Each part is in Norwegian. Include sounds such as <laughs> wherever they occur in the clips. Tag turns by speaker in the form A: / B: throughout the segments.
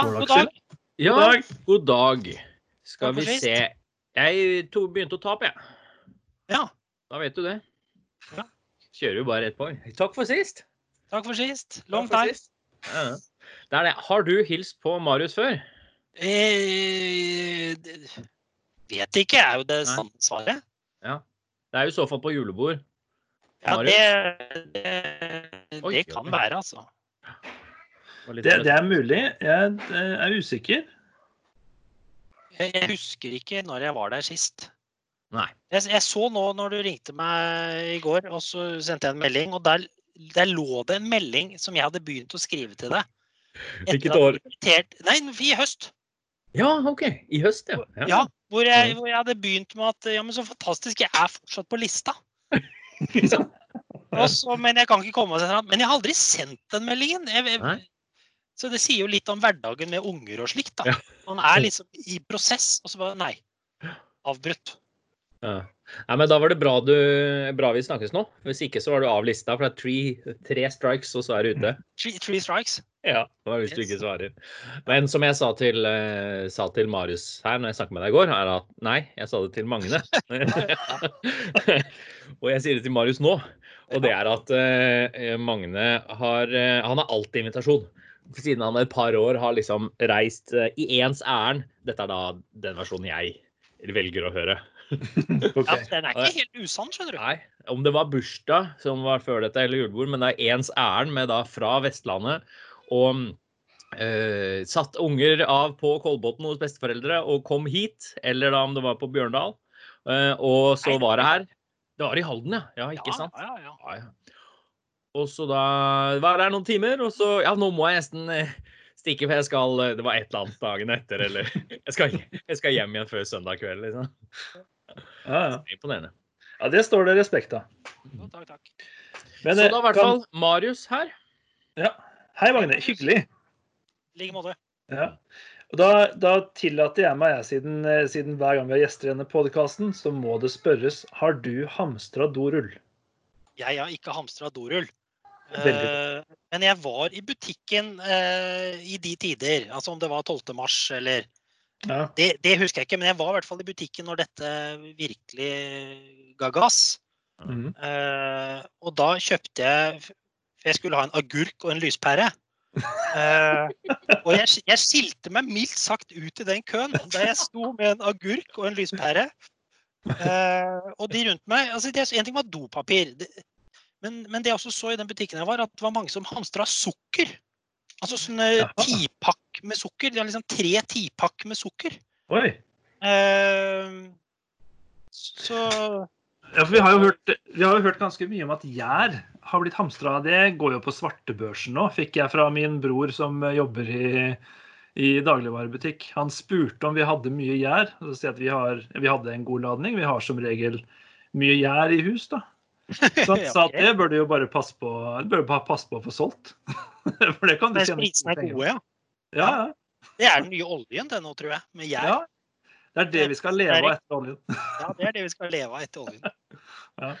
A: Ja, god dag.
B: Ja,
C: God dag.
B: god dag. Skal vi se. Jeg to, begynte å tape, jeg.
A: Ja,
B: Da vet du det.
A: Ja.
B: Kjører jo bare ett poeng. Takk for sist.
A: takk for sist. Long time.
B: Ja. Det er det. Har du hilst på Marius før?
A: Eh, vet ikke, er jo det sanne svaret.
B: Det er jo i så fall på julebord.
A: Ja,
B: Marius?
A: det, det,
B: Oi,
A: kan være, altså.
C: Det, det er mulig. Jeg eh, er usikker.
A: Jeg, husker ikke når jeg var der sist.
B: Nei.
A: Jeg, jeg så nå når du ringte meg i går, og så sendte jeg en melding, og der, der lå det en melding som jeg hadde begynt å skrive til deg.
B: Hvilket år?
A: Nei, i høst.
B: Ja, OK. I høst, ja.
A: Ja, hvor, jeg, hvor jeg hadde begynt med at ja, men så fantastisk, jeg er fortsatt på lista. <laughs> Og så, men jeg kan ikke komme den. Men jeg har aldri sendt den meldingen. Jeg, jeg, så det sier jo litt om hverdagen med unger og slikt. da. Man er liksom i prosess, og så bare nei. Avbrutt.
B: Ja. Nei, men da var det bra, du, bra vi snakkes nå. Hvis ikke så var du av lista, for det er tre, tre strikes, og så er du ute. <laughs>
A: Three, three strikes.
B: Ja, det var hvis du ikke svarer. Men som jeg sa til, eh, sa til Marius her når jeg snakket med deg i går, er at nei, jeg sa det til Magne. <laughs> <laughs> og jeg sier det til Marius nå. Og det er at uh, Magne har uh, Han har alltid invitasjon. Siden han et par år har liksom reist eh, i ens ærend. Dette er da den versjonen jeg velger å høre. <laughs>
C: okay.
A: Ja, den er ikke helt usann, skjønner du.
B: Nei, om det var bursdag som var før dette, eller julebord, men det er ens ærend med da fra Vestlandet. Og eh, satt unger av på Kolbotn hos besteforeldre og kom hit. Eller da om det var på Bjørndal. Eh, og så
A: Nei,
B: var det her. Det var i Halden, ja. Ja, ikke
A: Ja,
B: sant?
A: Ja, ja.
B: Ja, ja. Og så da var det her noen timer, og så Ja, nå må jeg nesten eh, stikke, for jeg skal eh, Det var et eller annet dagen etter, eller Jeg skal, jeg skal hjem igjen før søndag kveld, liksom.
C: Ja, ja.
B: Imponerende.
C: ja, det står det respekt av.
A: Takk, takk.
C: Men,
B: så
C: eh,
B: da i hvert
C: kan-
B: fall Marius her.
C: Ja. Hei, Magne. Hyggelig.
A: I like måte.
C: Ja. Og da, da tillater jeg meg, jeg, siden, siden hver gang vi har gjester i denne podkasten, så må det spørres har du hamstra dorull.
A: Jeg har ikke hamstra dorull. Eh, men jeg var i butikken uh, i de tider. Altså om det var 12. mars eller
C: Ja.
A: det, det husker jeg ikke, men jeg var i hvert fall i butikken når dette virkelig ga gass.
C: Mhm.
A: Uh, og da kjøpte jeg For jeg skulle ha en agurk og en lyspære. Og jeg, jeg skilte meg mildt sagt ut i den køen da jeg sto med en agurk og en lyspære. Og de rundt meg altså det, En ting var dopapir. Det, men, men det jeg også så i den butikken jeg var, at det var mange som hamstra sukker. Altså sånne
C: ja.
A: tipakk med sukker. De har liksom tre tipakk med sukker.
C: Oi.
A: Eh, så
C: Ja, for vi har, jo hørt, vi har jo hørt ganske mye om at gjær har blitt hamstra. Det går jo på svartebørsen nå, fikk jeg fra min bror som eh, jobber i, i dagligvarebutikk. Han spurte om vi hadde mye gjær. Og så sier jeg at vi, har, vi hadde en god ladning. Vi har som regel mye gjær i hus, da. Så <laughs> at det bør du jo bare passe på bør bare passe på å få solgt. <laughs> For det kan du tjene
A: prisene er gode, ja.
C: Ja, ja.
A: Det er den nye oljen det nå, tror jeg. Med gjær.
C: ja. Det er det vi skal leve av etter oljen.
A: Ja, det er det vi skal leve av etter oljen. <laughs>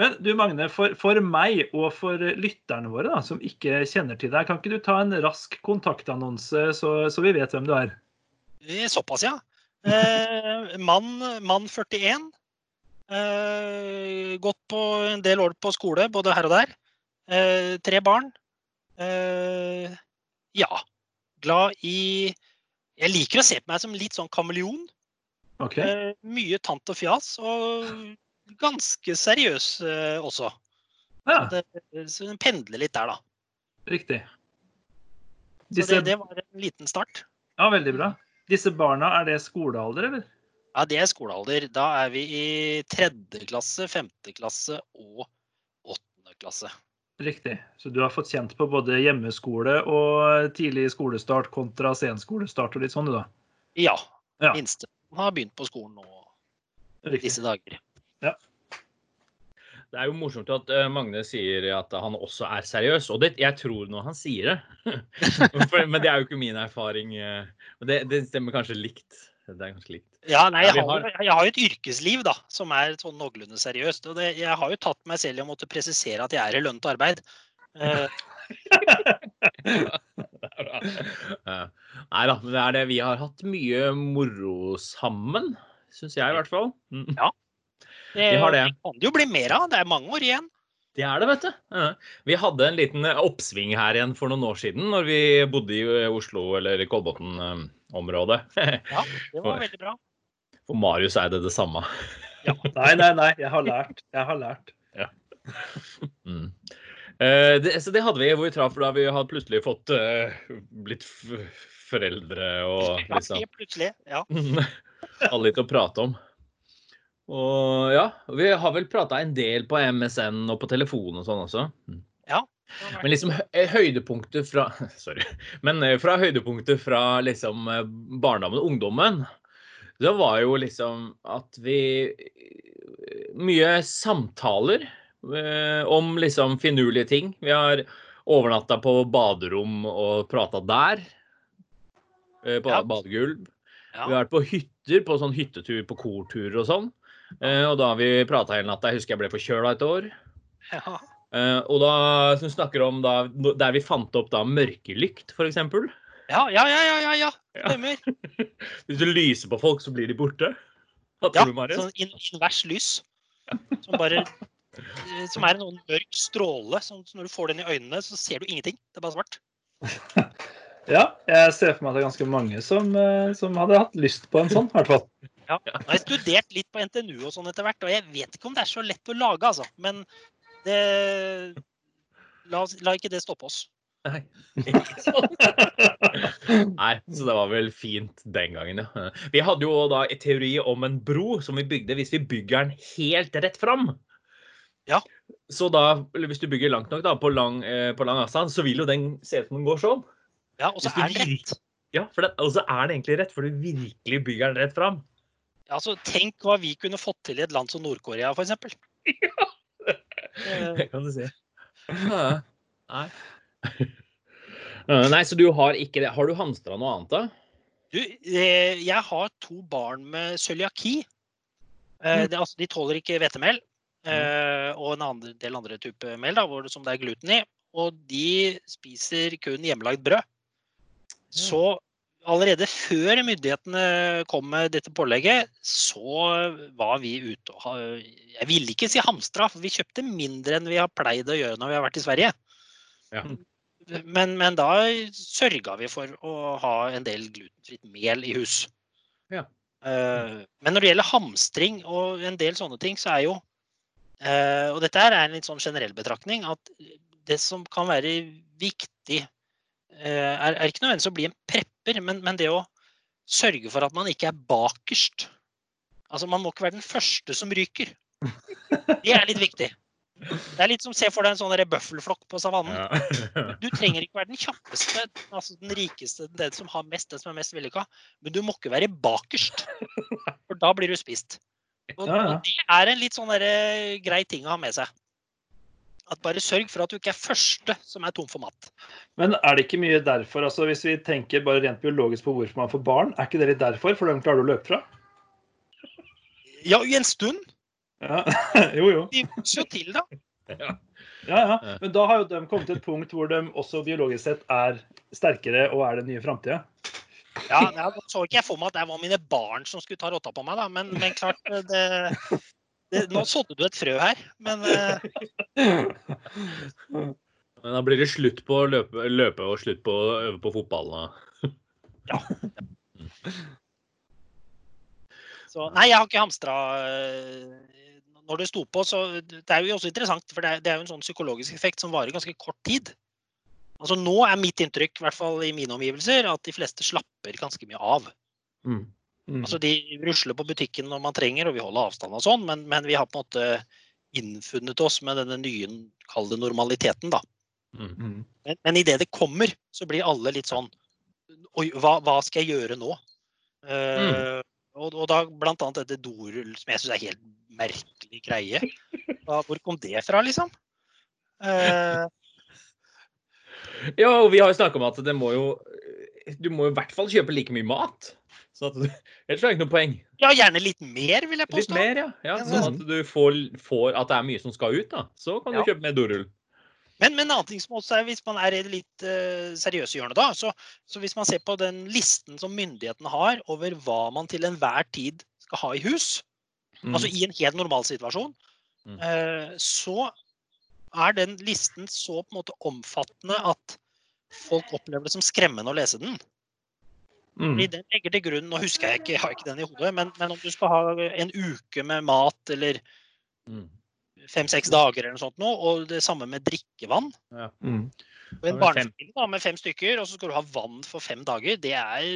C: Men du Magne, for, for meg og for lytterne våre da, som ikke kjenner til deg, kan ikke du ta en rask kontaktannonse, så, så vi vet hvem du er?
A: Eh, Såpass, ja. Eh, mann, mann 41. Eh, gått på en del år på skole, både her og der. Eh, tre barn. Eh, ja. Glad i Jeg liker å se på meg som litt sånn kameleon.
C: Okay.
A: Eh, mye tant og fjas, og ganske seriøs også.
C: ja,
A: Det, så den pendler litt der, da.
C: riktig.
A: Så det, det var en liten start.
C: ja, veldig bra. Disse barna, er det skolealder, eller?
A: Ja, det er skolealder. Da er vi i tredje klasse, femte klasse og åttende klasse.
C: Riktig. Så du har fått kjent på både hjemmeskole og tidlig skolestart kontra senskolestart og litt sånn, du da?
A: Ja.
C: Ja.
A: Minste har begynt på skolen nå
C: Riktig.
A: disse dager. Ja.
B: Det er jo morsomt at eh, Magne sier at han også er seriøs, og det, jeg tror nå han sier det. <laughs> For, men det er jo ikke min erfaring. eh, Men det, det stemmer kanskje likt. Det er ganske likt.
A: Ja, nei, jeg har, jeg har jo et yrkesliv da, som er sånn noenlunde seriøst. Og det, jeg har jo tatt meg selv i å måtte presisere at jeg er i lønnet arbeid. Uh. <laughs>
B: Ja. Nei da, men det er det. Vi har hatt mye moro sammen, syns jeg i hvert fall. Mm.
A: Det
B: Vi har det.
A: kan det jo bli mer av. Det er mange år igjen.
B: Det er det, vet du. Vi hadde en liten eh, oppsving her igjen for noen år siden, når vi bodde i eh, Oslo eller Kolbotn-området. <laughs>
A: Ja, det var veldig bra.
B: For Marius er det det samme.
C: Nei, nei, nei. Jeg har lært. Jeg har lært. <laughs>
B: Mm. Eh, det, så det hadde vi hvor vi traff da vi hadde plutselig fått eh, blitt foreldre og <laughs>
A: Ja,
B: liksom
A: helt plutselig. Ja.
B: Hadde litt å prate om. Og ja, vi har vel prata en del på MSN og på telefon og sånn også. Mm. Men liksom høydepunktet fra <laughs> Sorry. Men eh, fra høydepunktet fra liksom eh, barndommen og ungdommen, det var jo liksom at vi eh, Mye samtaler om liksom finurlige ting. Vi har overnatta på baderom og prata der. På
A: Ja.
B: badegulv.
A: Ja.
B: Vi har vært på hytter, på sånn hyttetur på korturer og sånn. Og da har vi prata hele natta. Jeg husker jeg ble forkjøla et år.
A: Ja.
B: Eh, og da som snakker om da, der vi fant opp da mørkelykt, f.eks.
A: Ja, ja, ja, ja, ja, ja. Stemmer. <laughs>
B: Hvis du lyser på folk, så blir de borte. Hva
A: Ja,
B: du,
A: sånn in invers lys. Som bare eh, Som er en sånn mørk stråle. Sånn, så når du får den i øynene, så ser du ingenting. Det er bare svart. <laughs>
C: Ja, jeg ser for meg at det er ganske mange som, eh, som hadde hatt lyst på en sånn, i hvert fall.
A: Ja. Jeg har studert litt på NTNU og sånn etter hvert, og jeg vet ikke om det er så lett å lage, altså. Men det La, la ikke det stoppe oss.
B: Nei. <laughs> Nei, så det var vel fint den gangen, ja. Vi hadde jo da en teori om en bro som vi bygde hvis vi bygger den helt rett fram.
A: Ja.
B: Så da, eller hvis du bygger langt nok da, på lang, eh, på lang avstand, så vil jo den se ut som den går sånn.
A: Ja, Og så er den rett.
B: Ja, for den, og så er den egentlig rett, for du virkelig bygger den rett fram.
A: Ja, altså, tenk hva vi kunne fått til i et land som Nord-Korea, f.eks. <laughs>
B: Det kan du si. Ja. Nei. <laughs> Eh, Nei, så du har ikke det. Har du hamstra noe annet, da?
A: Du, eh, jeg har to barn med cøliaki. Eh,
B: Mm.
A: det, altså, de tåler ikke hvetemel. Mm. og en andre, del andre type mel da, det, som det er gluten i. Og de spiser kun hjemmelagd brød. Så allerede før myndighetene kom med dette pålegget, så var vi ute og Jeg vil ikke si hamstra, for vi kjøpte mindre enn vi har pleid å gjøre når vi har vært i Sverige.
B: Ja.
A: Men, men da sørga vi for å ha en del glutenfritt mel i hus.
B: Ja.
A: Eh, men når det gjelder hamstring og en del sånne ting, så er jo eh, Og dette er en litt sånn generell betraktning, at det som kan være viktig, er, er ikke nødvendigvis å bli en prepper, men, men det å sørge for at man ikke er bakerst. Altså Man må ikke være den første som ryker. Det er litt viktig. Det er litt som se for deg en sånn bøffelflokk på savannen.
B: Ja.
A: Du trenger ikke være den kjappeste, altså den rikeste, den som har mest, den som er mest vellykka. Men du må ikke være bakerst, for da blir du spist. Og, og det er en litt sånn grei ting å ha med seg. At bare sørg for at du ikke er første som er tom for mat.
C: Men er det ikke mye derfor, altså hvis vi tenker bare rent biologisk på hvorfor man får barn, er ikke det litt derfor? For dem klarer du å løpe fra?
A: Ja, i en stund.
C: Ja. <laughs> jo, jo.
A: De vokser jo til, da.
C: Ja, ja. Men da har jo de kommet til et punkt hvor de også biologisk sett er sterkere og er den nye framtida.
A: Ja, jeg så ikke jeg for meg at det var mine barn som skulle ta rotta på meg, da. Men, men klart det, det, Nå sådde du et frø her. Men uh... <laughs>
B: Men da blir det slutt på å løpe, løpe og slutt på å øve på fotball. Da. <laughs>
A: Så, nei, jeg har ikke hamstra øh, når det sto på. Så det er jo også interessant, for det det er jo en sånn psykologisk effekt som varer ganske kort tid. Altså Nå er mitt inntrykk, i hvert fall i mine omgivelser, at de fleste slapper ganske mye av.
B: Mm.
C: Mm.
A: Altså De rusler på butikken når man trenger, og vi holder avstand og sånn, men, men vi har på en måte innfunnet oss med denne nye, kall det normaliteten, da.
B: Mm.
C: Mm.
A: Men, men idet det kommer, så blir alle litt sånn Oi, hva, hva skal jeg gjøre nå? Uh, og, og da blant annet dette dorull, som jeg syns er helt merkelig greie. Da, hvor kom det fra, liksom? Uh, <laughs>
B: Ja, og vi har jo snakka om at det må jo Du må i hvert fall kjøpe like mye mat. Så at du, <laughs> ellers er det ikke noe poeng.
A: ja, gjerne litt mer, vil jeg påstå.
B: Litt mer, ja. ja sånn at du får, får at det er mye som skal ut, da. Så kan du
A: Ja.
B: kjøpe mer dorull.
A: Men, men en annen ting som også er, hvis man er i det litt uh, seriøse hjørnet, da, så, så hvis man ser på den listen som myndighetene har over hva man til enhver tid skal ha i hus,
C: Mm.
A: altså i en helt normal situasjon,
B: Mm.
A: uh, så er den listen så på en måte omfattende at folk opplever det som skremmende å lese den.
C: Mm.
A: Fordi den legger til grunn, nå husker jeg ikke, jeg har ikke den i hodet, men, men om du skal ha en uke med mat eller
B: Mm.
A: fem-seks dager eller noe sånt nå, og det samme med drikkevann.
C: Mm.
A: Og en
B: Ja,
A: barnefamilie da, med fem stykker, og så skal du ha vann for fem dager. Det er,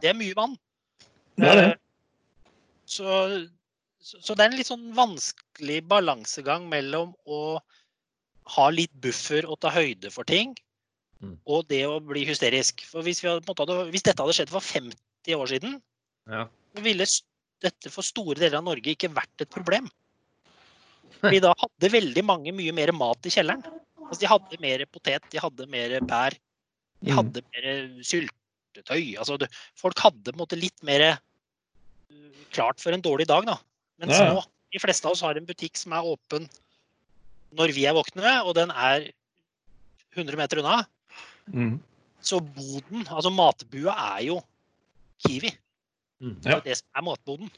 A: det er mye vann.
C: Det er det.
A: Eh, Så, så, så det er en litt sånn vanskelig balansegang mellom å ha litt buffer og ta høyde for ting,
B: Mm.
A: og det å bli hysterisk. For hvis, vi hadde, hvis dette hadde skjedd for 50 år siden,
B: Ja.
A: ville dette for store deler av Norge ikke vært et problem. <laughs> Fordi da hadde veldig mange mye mer mat i kjelleren. Altså, de hadde mer potet, de hadde mer bær, de
C: Mm.
A: hadde mer syltetøy. Altså, det, folk hadde måte litt mer eh, klart for en dårlig dag, da. Mens
C: ja.
A: nå, de fleste av oss har en butikk som er åpen når vi er våkne, og den er 100 meter unna.
C: Mm.
A: Så boden, altså matbua, er jo Kiwi.
B: Mm.
A: Det er
C: Ja.
A: det som er matboden.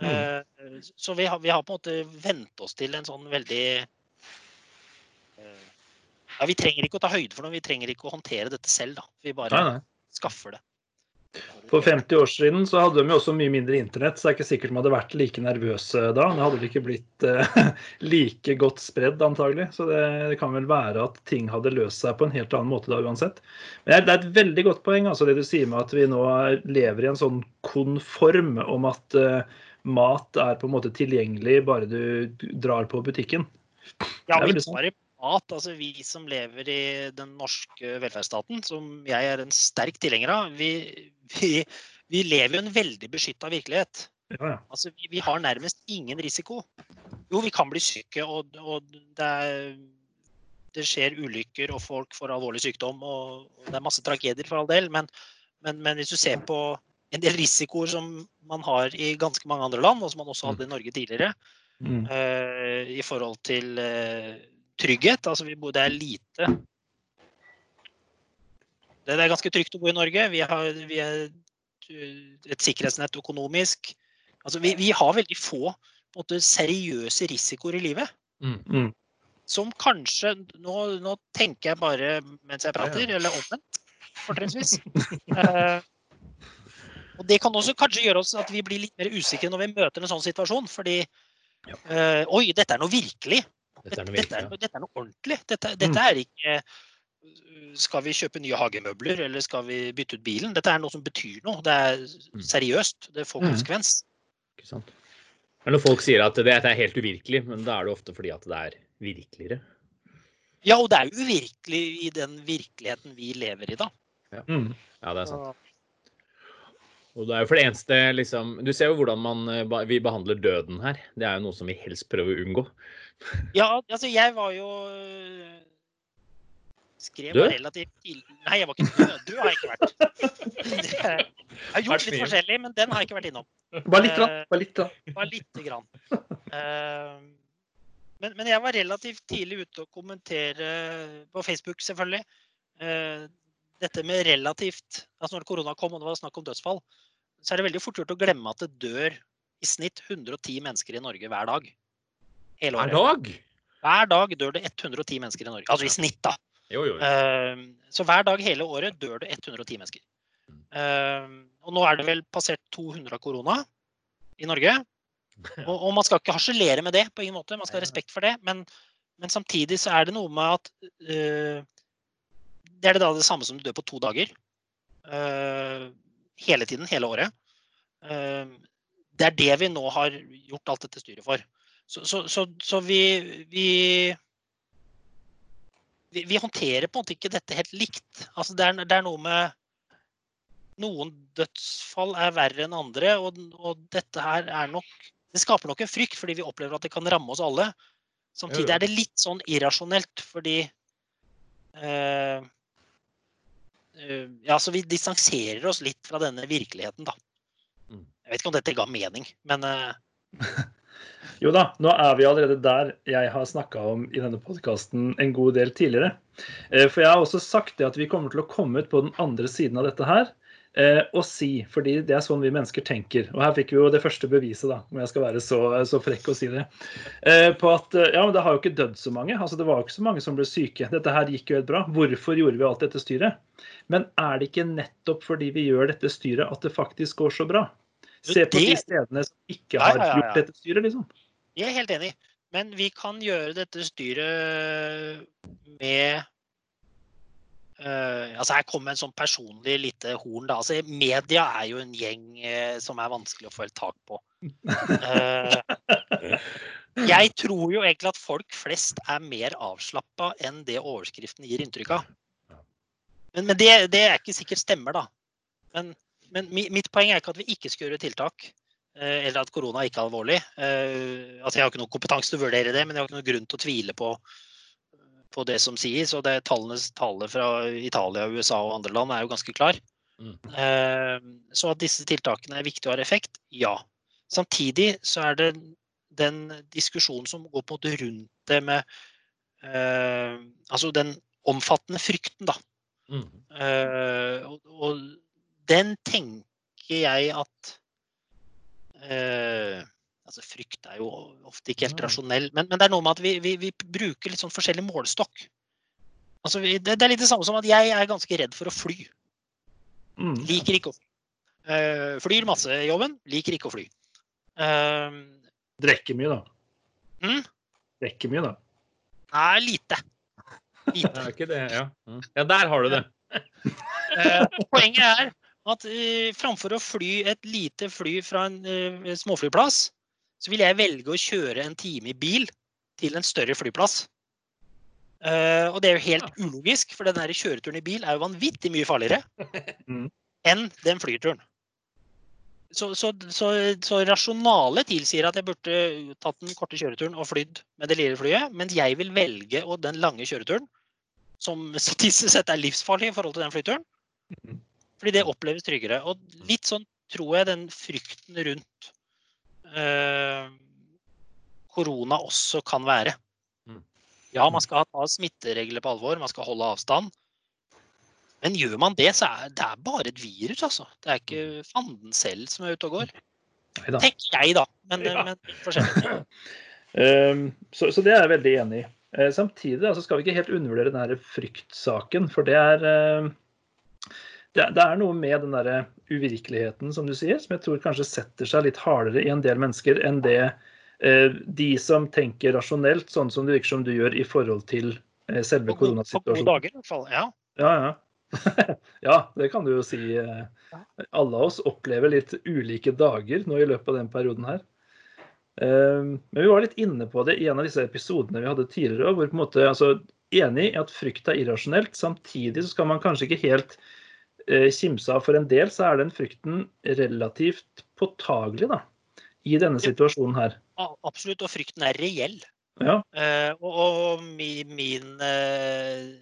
C: Mm.
A: Eh, Så vi har, vi har på en måte vent oss til en sånn veldig eh, Ja, vi trenger ikke å ta høyde for noe, vi trenger ikke å håndtere dette selv, da. Vi bare
C: Nei, nei.
A: skaffer det.
C: For 50 år siden så hadde de jo også mye mindre internett, så det er ikke sikkert de hadde vært like nervøse da. Det hadde vel ikke blitt uh, <laughs> like godt spredd, antagelig. Så det, det kan vel være at ting hadde løst seg på en helt annen måte da uansett. Men det er et veldig godt poeng, altså det du sier med at vi nå er- lever i en sånn konform om at uh, mat er på en måte tilgjengelig bare du drar på butikken.
A: Ja, vi
C: tar sant.
A: Bare. Altså, vi som lever i den norske velferdsstaten, som jeg er en sterk tilhenger av, vi, vi, vi lever jo en veldig beskytta virkelighet.
C: Ja, ja.
A: Altså, vi, vi har nærmest ingen risiko. Jo, vi kan bli syke, og, og det, er, det skjer ulykker, og folk får alvorlig sykdom, og, og det er masse tragedier for all del. Men, men, men hvis du ser på en del risikoer som man har i ganske mange andre land, og som man også hadde i Norge tidligere,
C: Mm.
A: uh, i forhold til eh, trygghet. Altså, vi bor, det er lite det, det er ganske trygt å bo i Norge. Vi har vi er et sikkerhetsnett økonomisk. Altså, vi, vi har veldig få på en måte, seriøse risikoer i livet.
C: Mm.
A: Som kanskje Nå, nå tenker jeg bare mens jeg prater,
B: Ja,
A: eller omvendt, fortrinnsvis. Eh, og det kan også kanskje gjøre oss at vi blir litt mer usikre når vi møter en sånn situasjon. Fordi
B: Ja.
A: eh, Oi, dette er noe virkelig.
B: Dette er noe
A: Dette, er, dette er noe ordentlig. Dette, dette er ikke uh, Skal vi kjøpe nye hagemøbler, eller skal vi bytte ut bilen? Dette er noe som betyr noe. Det er
B: Mm.
A: seriøst. Det får
C: Mm.
A: konsekvens.
B: Ikke sant? Men når folk sier at det er helt uvirkelig, men da er det ofte fordi at det er virkeligere.
A: Ja, og det er uvirkelig i den virkeligheten vi lever i, da.
C: Mm.
B: Ja, det er sant. Og det er jo for det eneste liksom Du ser jo hvordan man, eh, vi behandler døden her. Det er jo noe som vi helst prøver å unngå. <laughs>
A: ja, altså, jeg var jo uh, Skrev
B: Død?
A: relativt tidlig Nei, jeg var ikke død. Du har jeg ikke vært. Jeg har gjort litt forskjellig, men den har jeg ikke vært innom.
C: Bare litt. Da. Bare litt da.
A: Bare lite grann. Eh, men, men jeg var relativt tidlig ute å kommentere på Facebook, selvfølgelig. Dette med relativt Altså når korona kom og det var snakk om dødsfall, så er det veldig fort gjort å glemme at det dør i snitt 110 mennesker i Norge hver dag. Hele
B: Hver dag!
A: Hver dag dør det 110 mennesker i Norge. Altså i snitt, da.
B: Jo, jo. jo.
A: Eh, Så hver dag hele året dør det 110 mennesker. Eh, Og nå er det vel passert 200 av korona i Norge. <laughs> Og, og man skal ikke harselere med det, på ingen måte. Man skal ha respekt for det. Men, men samtidig så er det noe med at eh, Det er det da det samme som du dør på to dager. Eh, hele tiden, hele året. Eh, det er det vi nå har gjort alt dette styret for. Så, så, så, så vi, vi vi, vi håndterer på en måte ikke dette helt likt. Altså det, er, det er noe med Noen dødsfall er verre enn andre, og, og dette her er nok Det skaper nok en frykt, fordi vi opplever at det kan ramme oss alle. Samtidig er det litt sånn irrasjonelt, fordi eh, Ja, så vi distanserer oss litt fra denne virkeligheten, da.
B: Mm.
A: Jeg vet ikke om dette ga mening, men eh, <laughs>
C: Jo da, nå er vi allerede der jeg har snakka om i denne podkasten en god del tidligere. Eh, for jeg har også sagt det at vi kommer til å komme ut på den andre siden av dette her eh, og si, fordi det er sånn vi mennesker tenker. Og her fikk vi jo det første beviset, da, om jeg skal være så, så frekk å si det. eh, På at ja, men det har jo ikke dødd så mange. altså Det var jo ikke så mange som ble syke. Dette her gikk jo helt bra. Hvorfor gjorde vi alt dette styret? Men er det ikke nettopp fordi vi gjør dette styret at det faktisk går så bra? Se på de stedene som ikke har gjort dette styret, liksom.
A: Jeg er helt enig. Men vi kan gjøre dette styret med eh, altså Her kommer en sånn personlig lite horn. da, altså Media er jo en gjeng uh, som er vanskelig å få helt tak på. Uh, jeg tror jo egentlig at folk flest er mer avslappa enn det overskriften gir inntrykk av. Men, men det, det er ikke sikkert stemmer, da. Men, men mitt poeng er ikke at vi ikke skal gjøre tiltak. Eller at korona ikke er alvorlig. Altså, jeg har ikke noen kompetanse til å vurdere det, men jeg har ikke noen grunn til å tvile på, på det som sies. Og det tallenes tale fra Italia, USA og andre land er jo ganske klar.
B: Mm.
A: Eh, Så at disse tiltakene er viktige og har effekt, ja. Samtidig så er det den diskusjonen som går på en rundt det med eh, Altså den omfattende frykten, da.
B: Mm.
A: Eh, og, og den tenker jeg at Altså frykt er jo ofte ikke helt rasjonell, men, men det er noe med at vi, vi, vi bruker litt sånn forskjellig målestokk. Altså vi, det, det er litt det samme som at jeg er ganske redd for å fly.
C: Mm.
A: Liker ikke å fly. Eh, flyr masse i jobben, liker ikke å fly. Uh,
C: Drikker mye, da.
A: Mm.
C: Drikker mye, da.
A: nei, lite.
B: Det er <laughs> ikke det, ja. Mm. Ja, der har du det.
A: uh, <laughs> poenget er at uh, framfor å fly et lite fly fra en uh, småflyplass, så vil jeg velge å kjøre en time i bil til en større flyplass. Uh, og det er jo helt ulogisk, for den der kjøreturen i bil er jo vanvittig mye farligere <laughs>
C: Mm.
A: enn den flyturen. Så, så, så, så rasjonalet tilsier at jeg burde tatt den korte kjøreturen og flydd med det lille flyet, mens jeg vil velge å den lange kjøreturen, som statistisk sett er livsfarlig i forhold til den flyturen.
C: Mhm.
A: Fordi det oppleves tryggere. Og litt sånn tror jeg den frykten rundt korona også kan være.
B: Mm.
A: Ja, man skal ta smitteregler på alvor, man skal holde avstand. Men gjør man det, så er det bare et virus, altså. Det er ikke fanden selv som er ute og går. Tenker jeg, da. Men,
C: Ja.
A: men forskjellig. <clears throat>
C: Um, så, så det er jeg veldig enig i. Eh, samtidig da, så skal vi ikke helt undervurdere denne fryktsaken, for det er eh, det, det er noe med den der uvirkeligheten, som du sier, som jeg tror kanskje setter seg litt hardere i en del mennesker enn det eh, de som tenker rasjonelt, sånn som det virker som du gjør i forhold til eh, selve
A: koronasituasjonen. på gode dager, i hvert fall. Ja.
C: Ja, ja. <laughs> ja, det kan du jo si. eh, Alle av oss opplever litt ulike dager nå i løpet av den perioden her. Eh, Men vi var litt inne på det i en av disse episodene vi hadde tidligere, hvor på en måte, altså, enig i at frykt er irrasjonelt. Samtidig så skal man kanskje ikke helt kimse av. For en del så er den frykten relativt påtagelig da, i denne situasjonen her.
A: Absolutt. Og frykten er reell.
C: Ja,
A: Eh, og, og mi, min eh,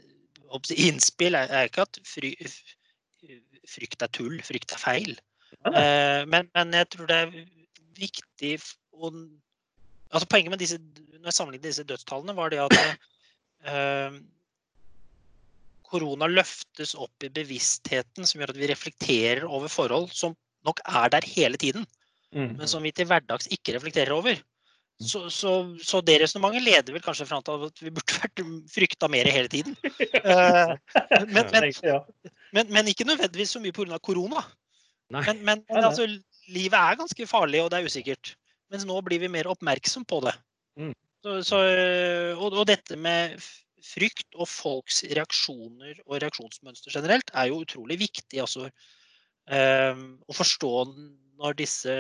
A: innspill er, er ikke at fry, frykt er tull, frykt er feil.
C: Ja.
A: Eh, men, men jeg tror det er viktig å altså Poenget med disse, når jeg sammenlignet disse dødstallene, var det at eh, korona løftes opp i bevisstheten, som gjør at vi reflekterer over forhold som nok er der hele tiden
C: Mm.
A: men som vi til hverdags ikke reflekterer over. Så, så, så det resonnementet leder vel kanskje fram til at vi burde <laughs> vært frykta mer hele tiden. <laughs> Eh, men, men, men, men ikke nødvendigvis så mye pga. korona. Men, men, altså, livet er ganske farlig, og det er usikkert. Mens nå blir vi mer oppmerksom på det.
C: Mm.
A: Så, så, og, og dette med frykt og folks reaksjoner og reaksjonsmønster generelt er jo utrolig viktig altså, eh, å forstå når disse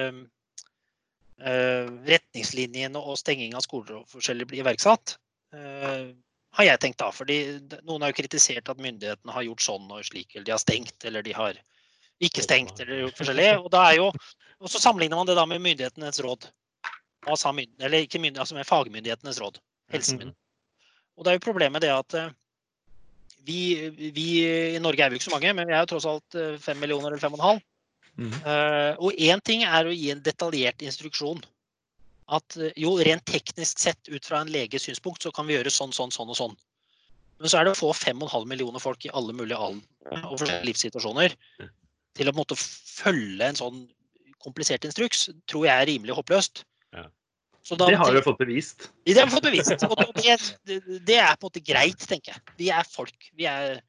A: eh, retningslinjene og stenging av skoler og forskjellig blir iverksatt. Eh, har jeg tenkt da, fordi Noen har jo kritisert at myndighetene har gjort sånn og slik, eller de har stengt, eller de har ikke stengt, eller gjort forskjellig. Og, da er jo, og så sammenligner man det da med myndighetenes råd. Hva sa mynd, eller ikke myndighet, altså med fagmyndighetenes råd. Helsemyndighetene. Og det er jo problemet det at eh, vi, vi i Norge er vi jo ikke så mange, men vi er jo tross alt eh, fem millioner eller fem og en halv.
C: Mm.
A: Uh, og én ting er å gi en detaljert instruksjon. at jo, rent teknisk sett ut fra en leges synspunkt, så kan vi gjøre sånn, sånn, sånn og sånn. Men så er det å få 5,5 millioner folk i alle mulige aldre og forskjellige livssituasjoner til å på en måte følge en sånn komplisert instruks, tror jeg er rimelig håpløst. Da,
C: Det har jo fått bevist.
A: det har vi fått bevist. Og det, det, er på en måte greit, tenker jeg. Vi er folk. Vi er,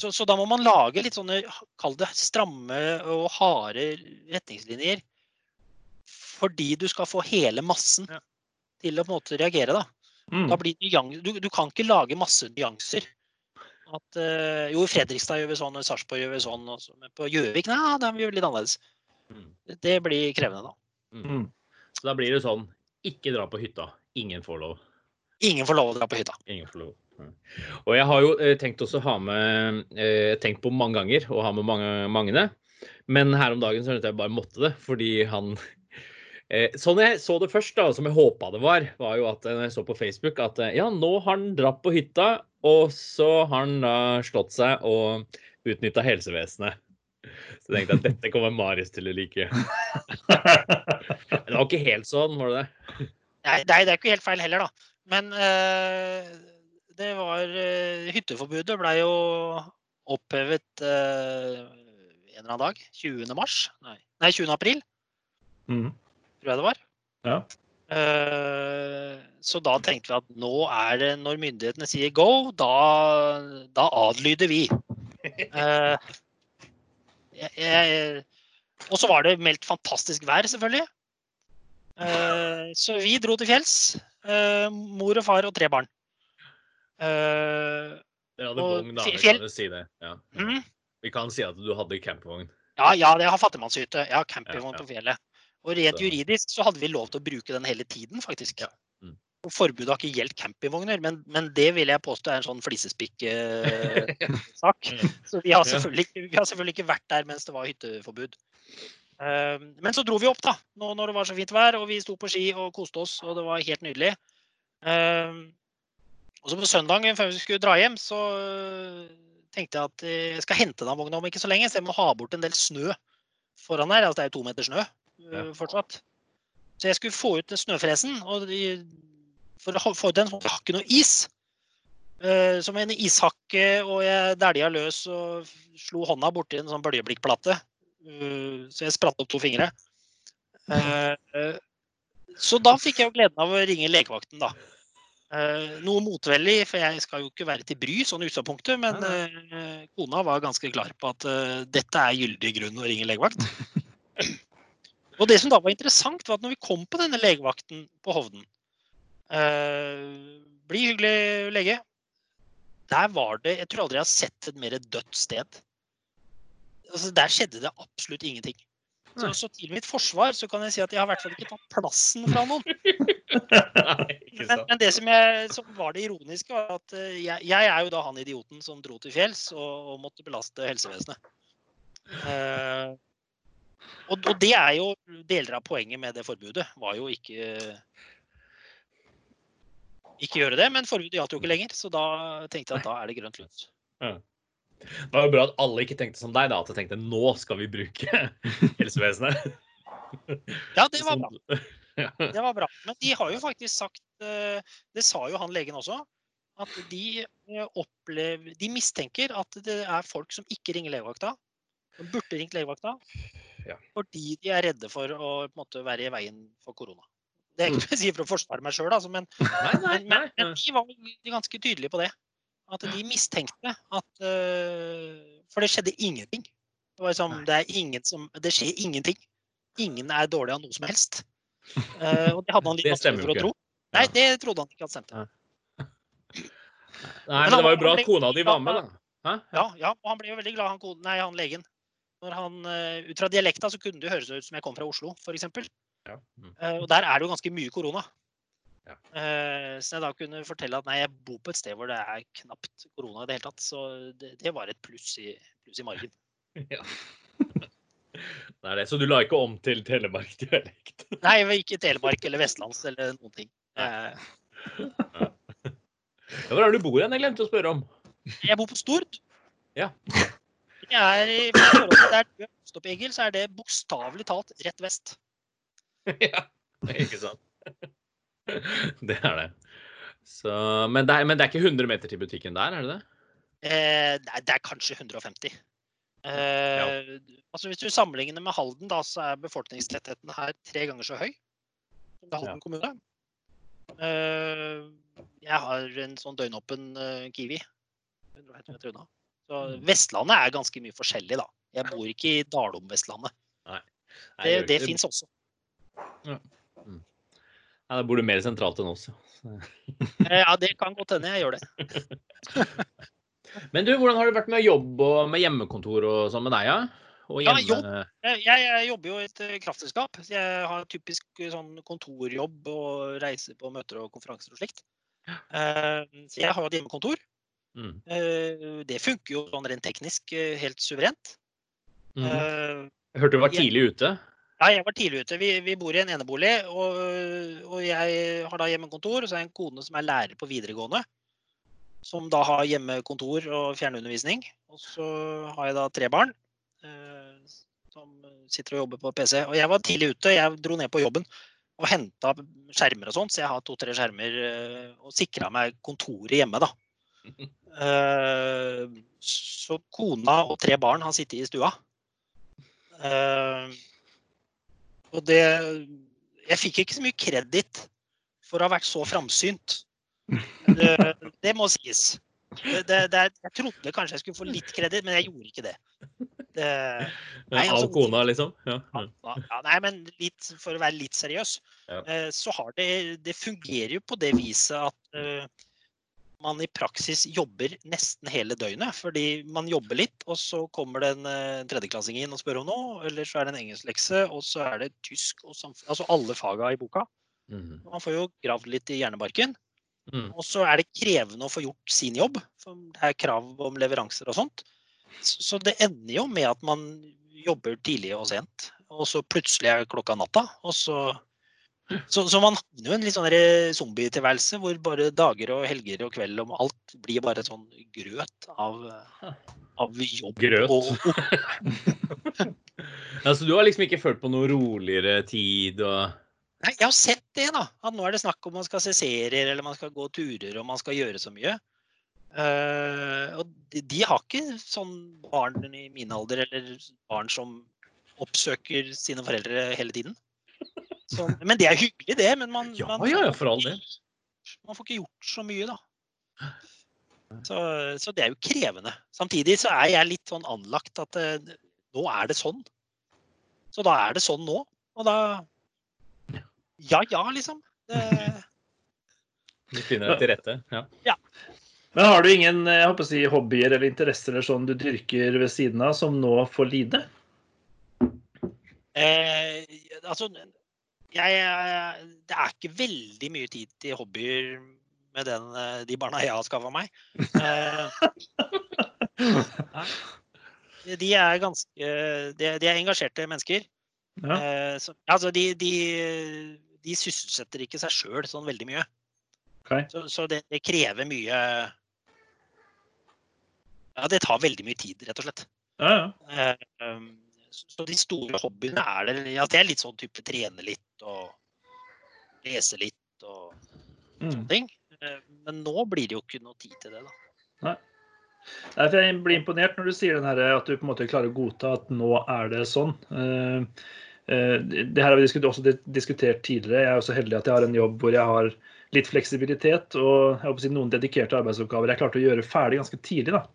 A: så, så da må man lage litt sånne, kall det stramme og harde retningslinjer. Fordi du skal få hele massen
B: Ja.
A: til å på en måte reagere, da.
C: Mm.
A: Da blir nyans- du, du kan ikke lage masse nyanser. At, eh, jo, i Fredrikstad gjør vi sånn, og i Sarpsborg gjør vi sånn. Og så, men på Gjøvik nei, da gjør vi litt annerledes.
B: Mm.
A: Det blir krevende, da.
C: Mm.
B: Så da blir det sånn ikke dra på hytta. Ingen får lov.
A: Ingen får lov å dra på hytta.
B: Ingen får lov. Og jeg har jo eh, tenkt også å ha med eh, tenkt på mange ganger å ha med mange, Magne. Men her om dagen så skjønte jeg bare måtte det, fordi han <laughs> eh, Sånn jeg så det først, da, som jeg håpa det var, var jo at når jeg så på Facebook at ja, nå har han dratt på hytta, og så har han da slått seg og utnytta helsevesenet. Så jeg tenkte at dette kommer Marius til å like. Men <laughs> det var ikke helt sånn, var det det?
A: Nei, det er ikke helt feil heller, da. Men uh, det var uh, Hytteforbudet ble jo opphevet uh, en eller annen dag. 20. mars? Nei, nei 20. april,
C: Mm.
A: tror jeg det var.
C: Ja.
A: Eh, så da tenkte vi at nå er det når myndighetene sier go, da, da adlyder vi. <laughs> Jeg, jeg, og så var det meldt fantastisk vær, selvfølgelig. Eh, så vi dro til fjells. eh, mor og far og tre barn. Eh,
B: Dere hadde
A: Og
B: vogn, da. Vi kan si det. Ja.
A: mm,
B: Vi kan si at du hadde campingvogn.
A: ja, ja, det har fattigmannshytte. Jeg har campingvogn
B: Ja, ja.
A: på fjellet. Og rent juridisk så hadde vi lov til å bruke den hele tiden, faktisk.
B: Ja.
A: Forbudet har ikke gjeldt campingvogner, men, men det vil jeg påstå er en sånn flisespikk-sak. <laughs>
B: Mm.
A: så vi har, vi har selvfølgelig ikke vært der mens det var hytteforbud. Eh, men så dro vi opp, da, nå når det var så fint vær, og vi sto på ski og koste oss, og det var helt nydelig. Eh, og så på søndagen før vi skulle dra hjem, så øh, tenkte jeg at eh, jeg skal hente den vogna om ikke så lenge, så jeg må ha bort en del snø foran her. Altså det er jo to meter snø fortsatt. Så jeg skulle få ut snøfresen, og for få den har ikke noe is. Uh, som en ishakke, og jeg dælja løs og slo hånda borti en sånn bøljeblikkplate. Uh, Så jeg spratt opp to fingre. Uh, eh, Så da fikk jeg jo gleden av å ringe legevakten, da. Eh, noe motveldig, for jeg skal jo ikke være til bry sånn i utgangspunktet, men eh, kona var ganske klar på at eh, dette er gyldig grunn å ringe legevakt. <laughs> Og det som da var interessant, var at når vi kom på denne legevakten på Hovden eh, Bli hyggelig, lege. Der var det Jeg tror aldri jeg har sett et mer dødt sted. Altså, der skjedde det absolutt ingenting. Så, så til mitt forsvar så kan jeg si at jeg har i hvert fall ikke tatt plassen fra noen. <laughs>
B: Nei,
A: Men, men det som, jeg, som var det ironiske, var at eh, jeg, jeg er jo da han idioten som dro til fjells og, og måtte belaste helsevesenet. Uh, og, og det er jo deler av poenget med det forbudet. Var jo ikke ikke gjøre det, men forbudet gjaldt jo ikke lenger, så da tenkte jeg at da er det grønt lys.
B: Det var jo bra at alle ikke tenkte som deg, da. At de tenkte nå skal vi bruke <laughs> helsevesenet.
A: Ja, det var bra. <laughs> Det var bra. Men de har jo faktisk sagt, eh, det sa jo han legen også, at de eh, opplever De mistenker at det er folk som ikke ringer legevakta. Som burde ringt legevakta.
B: Ja.
A: Fordi de er redde for å måte, være i veien for korona. Det er ikke jeg sier for å forsvare meg sjøl, altså, men, <laughs> men, men, men de var ganske tydelige på det. At de mistenkte at uh, For det skjedde ingenting. Det, var liksom, det, er ingen som, det skjer ingenting. Ingen er dårlig av noe som helst. Uh, og det hadde han litt <laughs> vanskelig for å tro. Nei, det trodde han ikke at stemte.
B: Nei, <laughs> men det var jo bra at kona di var med, da. Hæ?
A: Ja, ja, og han ble jo veldig glad, han, nei, han legen. Når han, uh, ut fra dialekta så kunne det høres ut som jeg kom fra Oslo, f.eks.
B: Ja. Mm.
A: Uh, og der er det jo ganske mye korona.
B: Ja.
A: Eh, så jeg da kunne fortelle at nei, jeg bor på et sted hvor det er knapt korona i det hele tatt. Så det, det var et pluss i, pluss i margen. <laughs>
B: Ja. Det er det. Så du la ikke om til telemarkdialekt? <laughs>
A: Nei, ikke Telemark eller Vestlands eller noen ting. Eh, <laughs>
B: Ja, Hvor er det du bor hen? Jeg glemte å spørre om.
A: jeg bor på Stord.
B: Ja.
A: Jeg er, I forhold til der du er vokst opp, Egil, så er det bokstavelig talt rett vest. <laughs>
B: ja, ikke sant. <laughs> Det er det. Så, men, det er, men det er ikke 100 meter til butikken der, er det det?
A: Eh, det, er, det er kanskje 150. Eh, altså Hvis du sammenligner med Halden, da, så er befolkningstettheten her tre ganger så høy som er Halden kommune. Eh, jeg har en sånn døgnåpen eh, Kiwi 150 meter unna. Så
B: Mm.
A: Vestlandet er ganske mye forskjellig, da. Jeg bor ikke i Dalom-Vestlandet. Det, Det,
B: det
A: fins også.
B: Nei, Da bor du mer sentralt enn oss. ja.
A: Det kan godt hende jeg gjør det. <laughs>
B: Men du, hvordan har det vært med jobb og med hjemmekontor og sånn med deg, ja? Og
A: Ja,
B: jobb.
A: Jeg, jeg, jobber jo i et eh, kraftselskap. Jeg har typisk eh, sånn kontorjobb og reiser på møter og konferanser og slikt. Eh, Så jeg har jo et hjemmekontor.
B: Mm.
A: Eh, Det funker jo sånn rent teknisk helt suverent. Eh,
B: Jeg hørte du var tidlig ute.
A: Ja, jeg var tidlig ute. Vi, vi bor i en enebolig, og, og jeg har da hjemmekontor. Og så har jeg en kone som er lærer på videregående, som da har hjemmekontor og fjernundervisning. Og så har jeg da tre barn eh, som sitter og jobber på PC. Og jeg var tidlig ute. Jeg dro ned på jobben og henta skjermer og sånt, så jeg har to-tre skjermer eh, og sikra meg kontoret hjemme, da. Eh, så kona og tre barn har sittet i stua. Eh, og det Jeg fikk ikke så mye kreditt for å ha vært så framsynt. Det, <laughs> det må sies. Det, det, det, jeg trodde kanskje jeg skulle få litt kreditt, men jeg gjorde ikke det. det Nei, altså,
B: Av kona, liksom? Ja.
A: ja, ja, nei, men litt, for å være litt seriøs, eh, så har det Det fungerer jo på det viset at eh, man i praksis jobber nesten hele døgnet. Fordi man jobber litt, og så kommer det en eh, tredjeklassing inn og spør om noe. Eller så er det en engelsklekse, og så er det tysk og samfunn... Altså alle faga i boka.
B: Mm.
A: Man får jo gravd litt i hjernebarken.
B: Mm.
A: Og så er det krevende å få gjort sin jobb. For det er krav om leveranser og sånt. Så så det ender jo med at man jobber tidlig og sent. Og så plutselig er klokka natta. Og så så, så man havner jo en litt sånn der zombietilværelse hvor bare dager og helger og kveld og alt blir bare sånn grøt av, av jobb.
B: Grøt.
A: Og, <laughs> ja,
B: så du har liksom ikke følt på noe roligere tid og
A: Nei, jeg har sett det, da. At nå er det snakk om man skal se serier, eller man skal gå turer, og man skal gjøre så mye. Uh, og de, de har ikke sånn barn i min alder, eller barn som oppsøker sine foreldre hele tiden. Så, men det er hyggelig, det. Men man,
B: Ja,
A: man,
B: ja, ja, for all del.
A: man får ikke gjort så mye, da. Så, så det er jo krevende. Samtidig så er jeg litt sånn anlagt at eh, nå er det sånn. Så da er det sånn nå. Og da Ja ja, liksom. Det,
B: Du finner deg til rette? Ja.
C: Men har du ingen jeg håper å si, hobbyer eller interesser eller sånn du dyrker ved siden av, som nå får lide?
A: eh, altså jeg, eh, Det er ikke veldig mye tid til hobbyer med den, eh, de barna jeg har skaffa meg. Eh, <laughs> de er ganske de, de er engasjerte mennesker.
C: Ja.
A: Så, altså, de, de, de sysselsetter ikke seg sjøl sånn veldig mye.
C: Okay.
A: Så, så det, det krever mye Ja, det tar veldig mye tid, rett og slett.
C: Ja, ja.
A: Så så de store hobbyene er det ja, Det er litt sånn type trene litt og lese litt og
C: Mm.
A: sånne ting. Eh, Men nå blir det jo ikke noe tid til det, da.
C: Nei, for Jeg blir imponert når du sier den her, at du på en måte klarer å godta at nå er det sånn. Eh, eh, Det her har vi også diskutert tidligere. Jeg er også heldig at jeg har en jobb hvor jeg har litt fleksibilitet og jeg håper å si, noen dedikerte arbeidsoppgaver jeg klarte å gjøre ferdig ganske tidlig. da.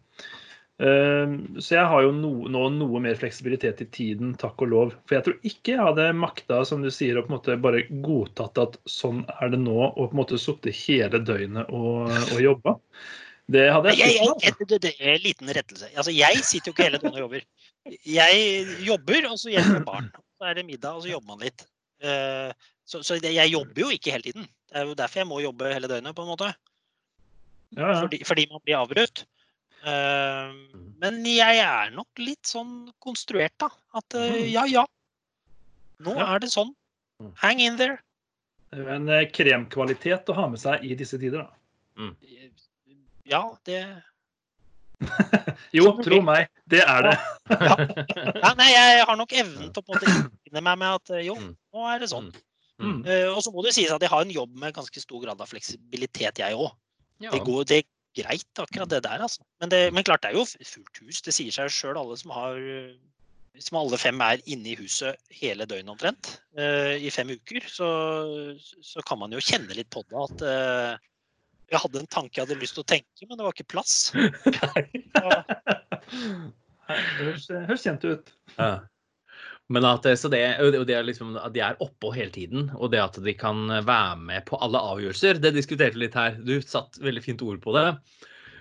C: Eh, Så jeg har jo no, nå noe mer fleksibilitet i tiden, takk og lov. For jeg tror ikke jeg hadde makta, som du sier, å på en måte bare godtatt at sånn er det nå, og på en måte sittet hele døgnet og, og jobba. Det hadde
A: Jeg,
C: ikke.
A: jeg, det, er en liten rettelse. Altså, jeg sitter jo ikke hele døgnet og jobber. Jeg jobber, og så hjelper barn. Så er det middag, og så jobber man litt. Eh, Så, så det- jeg jobber jo ikke hele tiden. Det er jo derfor jeg må jobbe hele døgnet, på en måte.
C: Ja, ja.
A: Fordi, fordi man blir avbrutt. Eh, Men jeg er nok litt sånn konstruert, da. At eh,
C: Mhm.
A: ja, ja. Nå
C: Ja.
A: er det sånn.
B: Mm.
A: Hang in there.
C: Det er en eh, kremkvalitet å ha med seg i disse tider. da.
A: Ja, det <laughs>
C: Jo, tro meg, det er det.
A: ja, Nei, jeg har nok <laughs> evnen til å innfinne meg med at eh, jo,
B: Mm.
A: nå er det sånn.
C: Mm.
A: Uh, og så må det sies at jeg har en jobb med ganske stor grad av fleksibilitet, jeg òg.
B: Ja.
A: Det, går- det greit, akkurat det der, altså. Men, det, men klart, det er jo fullt hus. Det sier seg sjøl, alle som har eh, Som alle fem er inne i huset hele døgnet omtrent, uh, i fem uker, så, så kan man jo kjenne litt på det at uh, jeg hadde en tanke jeg hadde lyst til å tenke, men det var ikke plass. <laughs> <laughs> Nei.
C: Det høres, høres kjent ut.
B: Ja. Men at, det- så det, og det er liksom, at de er oppå hele tiden, og det at de kan være med på alle avgjørelser, det diskuterte vi litt her. Du satt veldig fint ord på det.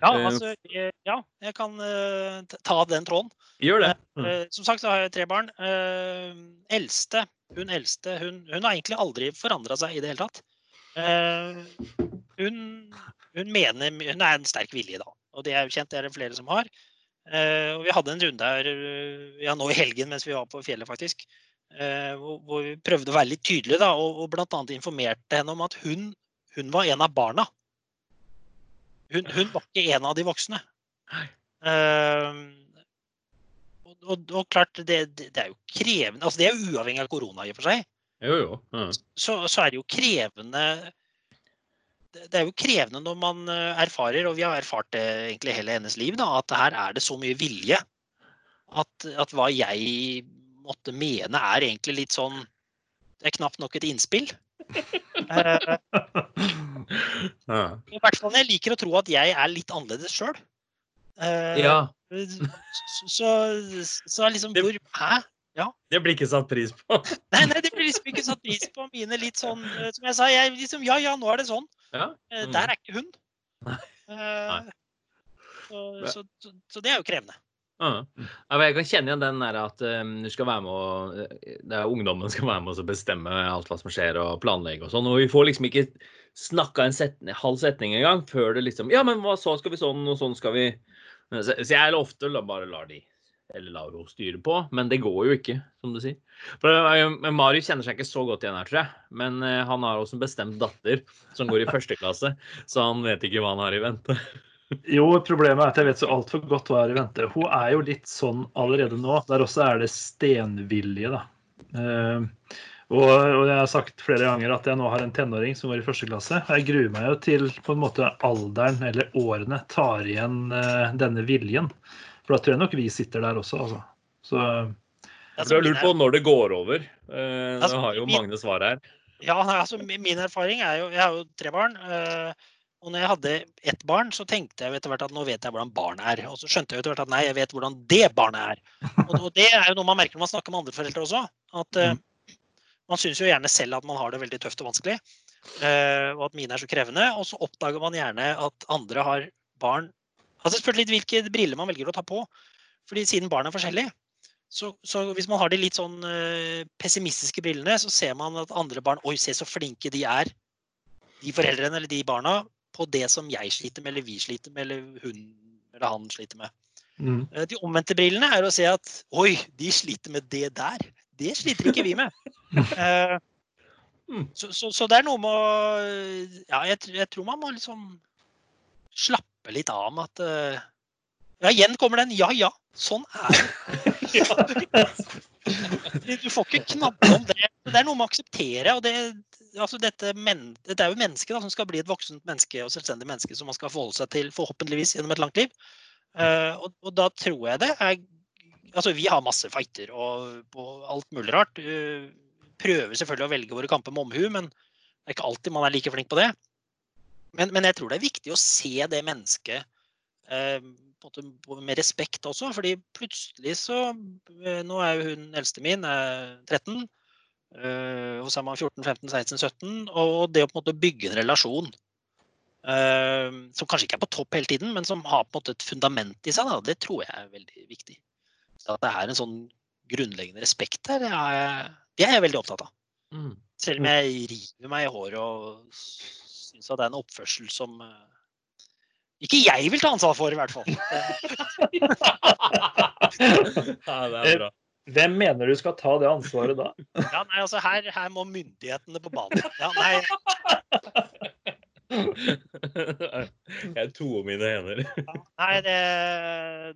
A: ja,
B: Eh,
A: altså, eh, ja, jeg kan eh, ta den tråden.
B: Gjør det. Mm.
A: Eh, Som sagt så har jeg tre barn. Eh, eldste, hun eldste, hun, hun har egentlig aldri forandra seg i det hele tatt. Eh, hun, hun mener Hun er en sterk vilje, da. Og det er jo kjent, det er det flere som har. Eh, og vi hadde en runde her eh, ja, nå i helgen mens vi var på fjellet, faktisk. eh, hvor, vi prøvde å være litt tydelige, da, og, og bl.a. informerte henne om at hun, hun var en av barna. Hun, hun var ikke en av de voksne. Eh, og, og, og klart, det, det, det er jo krevende altså Det er jo uavhengig av korona i og for seg.
B: Jo, jo. Ja.
A: Så, så er det jo krevende det er jo krevende når man eh, erfarer, og vi har erfart det egentlig hele hennes liv, da, at her er det så mye vilje. At, at hva jeg måtte mene, er egentlig litt sånn Det er knapt nok et innspill. <laughs> Eh,
B: Ja.
A: I hvert fall jeg liker å tro at jeg er litt annerledes sjøl.
B: ja.
A: Så, så, så liksom hvor Hæ?
B: Det blir ikke satt pris på. <laughs>
A: Nei, nei, det blir liksom ikke satt pris på mine litt sånn eh, Som jeg sa, jeg liksom Ja, ja, nå er det sånn.
B: Ja.
A: Eh,
B: Mm.
A: Der er ikke hun.
B: Nei.
A: Eh, Så, så, så, så det er jo krevende.
B: Ja. Ja, men jeg kan kjenne igjen den der at um, du skal være med og det er Ungdommen skal være med og bestemme alt hva som skjer og planlegge og sånn. Og vi får liksom ikke snakka en setning, halv setning engang før det liksom Ja, men hva så skal vi sånn, og sånn skal vi Så, så jeg ofte bare lar de eller lar henne styre på, men det går jo ikke, som du sier. For eh, Marius kjenner seg ikke så godt igjen her, tror jeg. Men eh, han har også en bestemt datter som går i første klasse, så han vet ikke hva han har i vente. <laughs>
C: Jo, problemet er at jeg vet så altfor godt hva er i vente. Hun er jo litt sånn allerede nå. Der også er det stenvilje, da. Eh, og, jeg har sagt flere ganger at jeg nå har en tenåring som går i første klasse. Jeg gruer meg jo til på en måte alderen eller årene tar igjen denne viljen. For da tror jeg nok vi sitter der også, altså. Så
A: Altså,
B: Du har lurt på når det går over. Eh,
A: Altså,
B: Nå har jo
A: min-
B: Magne svar her.
A: Ja, nei, altså Min erfaring er jo Jeg har jo tre barn. eh, Og når jeg hadde ett barn, så tenkte jeg etter hvert at nå vet jeg hvordan barn er. Og så skjønte jeg etter hvert at nei, jeg vet hvordan det barnet er. Og, og det er jo noe man merker når man snakker med andre foreldre også. At eh, man syns jo gjerne selv at man har det veldig tøft og vanskelig. eh, og at mine er så krevende. Og så oppdager man gjerne at andre har barn Altså spurt litt hvilke briller man velger å ta på. Fordi siden barn er forskjellige, så, så hvis man har de litt sånn eh, pessimistiske brillene, så ser man at andre barn Oi, se så flinke de er, de foreldrene eller de barna, på det som jeg sliter med, eller vi sliter med, eller hun eller han sliter med.
C: mm.
A: Eh, De omvendte brillene er å se at Oi, de sliter med det der. Det sliter ikke vi med. uh, <laughs>
B: Mm.
A: så, så, så det er noe med å Ja, jeg, jeg tror man må liksom slappe litt av med at uh, Ja, igjen kommer den ja ja, sånn er det. <laughs> Du får ikke knabbe om det. Det er noe med å akseptere. og det, altså dette, men, dette er jo mennesket da, som skal bli et voksent menneske og selvstendig menneske som man skal forholde seg til forhåpentligvis gjennom et langt liv. Uh, og, og da tror jeg det er Altså, vi har masse fighter og og alt mulig rart. Uh, prøver selvfølgelig å velge våre kamper med omhu, men det er ikke alltid man er like flink på det. Men, men jeg tror det er viktig å se det mennesket eh, med respekt også. fordi plutselig så eh, Nå er jo hun eldste min er 13. eh, og så er man 14, 15, 16, 17. Og det å på en måte bygge en relasjon som kanskje ikke er på topp hele tiden, men som har på en måte et fundament i seg, da, det tror jeg er veldig viktig. Så at det er en sånn grunnleggende respekt der, er, det er jeg veldig opptatt av.
B: Mm.
A: Selv om jeg river meg i håret og syns at det er en oppførsel som eh, ikke jeg vil ta ansvar for, i hvert fall. <laughs>
B: Ja, det er bra.
C: Hvem mener du skal ta det ansvaret da? <laughs>
A: Ja, nei, altså her, her må myndighetene på banen. Ja, nei, <laughs>
B: Jeg toer mine hender.
A: ja, nei det,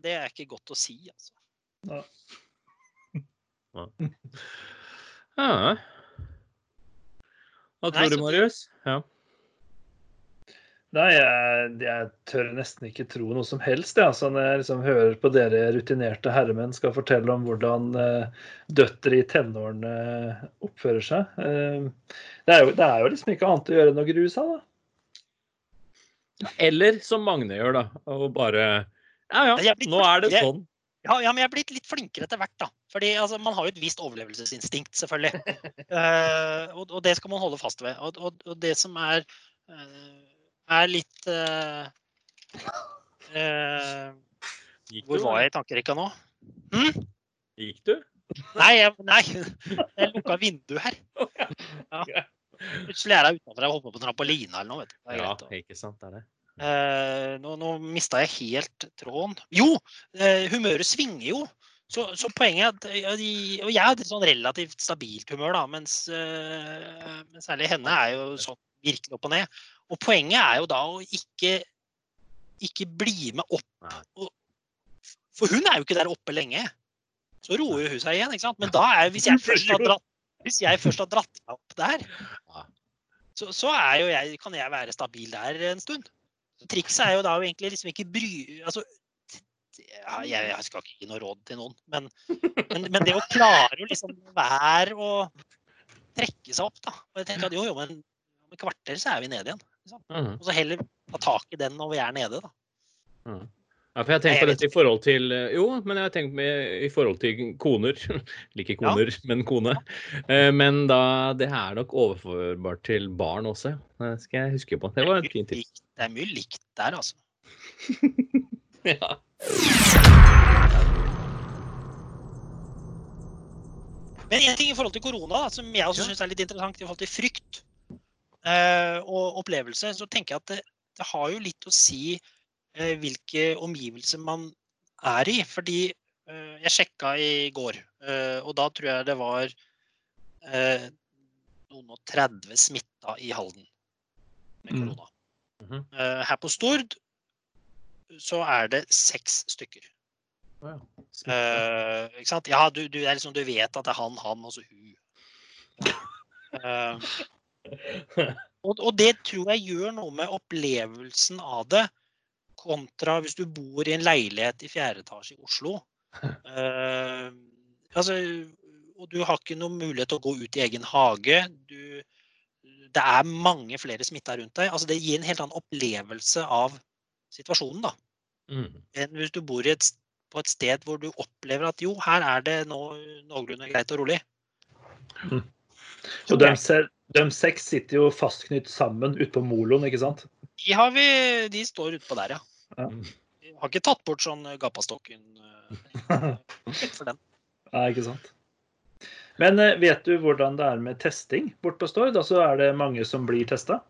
A: det er ikke godt å si, altså.
B: Ja. ja. Hva
A: Nei,
B: tror du, Marius? Ja.
C: Nei, jeg, jeg tør nesten ikke tro noe som helst. Ja. Altså, når jeg liksom hører på dere rutinerte herremenn skal fortelle om hvordan eh, døtre i tenårene oppfører seg. Eh, det, er jo, det er jo liksom ikke annet å gjøre enn å grue seg, da.
B: Eller som Magne gjør, da. Og bare Ja ja, nå er det sånn.
A: Ja, ja, men jeg er blitt litt flinkere etter hvert, da. Fordi altså, man har jo et visst overlevelsesinstinkt, selvfølgelig. uh, <laughs> og, og det skal man holde fast ved. Og, og, og det som er, eh, er litt uh,
B: uh,
A: Hvor var jeg i tankerekka nå? Hm?
B: Gikk du?
A: Nei, jeg, nei, jeg lukka vinduet her. <laughs> Ja. Plutselig er jeg utenfor og hopper på trampoline trampolina eller noe. vet du. Det er
B: Ja,
A: greit
B: ikke sant. Det er det.
A: Uh, nå nå mista jeg helt tråden. Jo, humøret svinger jo. Så, så poenget er at Og jeg har et sånn relativt stabilt humør, da, mens, uh, mens særlig henne er jo sånn virkelig opp og ned. Og poenget er jo da å ikke, ikke bli med opp. Og, for hun er jo ikke der oppe lenge. Så roer jo hun seg igjen. ikke sant? Men da er hvis jeg først har dratt, hvis jeg først har dratt meg opp der, så, så er jo jeg, kan jeg være stabil der en stund. Trikset er jo da egentlig liksom ikke bry altså, jeg, jeg skal ikke gi noe råd til noen, men, men, men det å klare å liksom være og trekke seg opp, da. Og jeg tenker at jo, jo, men om et kvarter så er vi nede igjen. Ikke
B: Mm.
A: Og så heller ta tak i den når vi er nede, da.
B: Ja, for jeg har tenkt på dette i forhold til eh, Jo, men jeg har tenkt med i forhold til koner. <laughs> Ikke koner, men kone. Eh, Men da det er nok overførbart til barn også. Det skal jeg huske på. Det var et fint tips.
A: Det er mye likt der, altså. <laughs>
B: Ja.
A: Men en ting i forhold til korona, som jeg også
B: Ja.
A: syns er litt interessant i forhold til frykt og opplevelse, så tenker jeg at det, det har jo litt å si eh, hvilke omgivelser man er i. Fordi eh, jeg sjekka i går, eh, og da tror jeg det var eh, noen og 30 smitta i Halden med
C: Mm.
A: korona.
B: -hmm.
A: Eh, her på Stord så er det seks stykker.
B: Wow. ja.
A: Eh, ikke sant? Ja, du, du, er liksom, du vet at det er han, han og så hun. Eh, og, og det tror jeg gjør noe med opplevelsen av det, kontra hvis du bor i en leilighet i fjerde etasje i Oslo. Uh, <laughs> altså, og du har ikke noen mulighet til å gå ut i egen hage. Du, det er mange flere smitta rundt deg. Altså, det gir en helt annen opplevelse av situasjonen. da
B: Mm.
A: enn hvis du bor i et, på et sted hvor du opplever at jo, her er det nå noenlunde greit og rolig. <laughs>
C: Og de, se- de seks sitter jo fastknytt sammen ute på moloen, ikke sant?
A: De, har vi, de står utpå der, ja.
C: Ja.
A: Vi har ikke tatt bort sånn gapastokken eh, for den. <laughs>
C: Nei, ikke sant. Men eh, vet du hvordan det er med testing bort på Stord? Altså er det mange som blir testa?